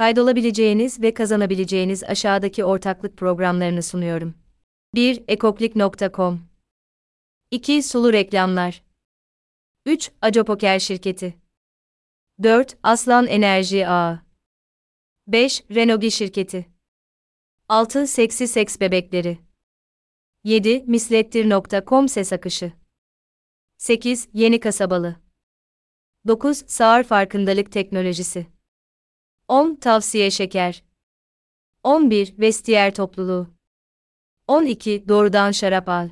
Kaydolabileceğiniz ve kazanabileceğiniz aşağıdaki ortaklık programlarını sunuyorum. 1. Ekoklik.com 2. Sulu reklamlar 3. Ajopoker şirketi 4. Aslan Enerji Ağı 5. Renogi şirketi 6. Seksi Seks Bebekleri 7. Mislettir.com Ses Akışı 8. Yeni Kasabalı 9. Sağır Farkındalık Teknolojisi 10. Tavsiye Şeker 11. Vestiyer Topluluğu 12. Doğrudan Şarap Al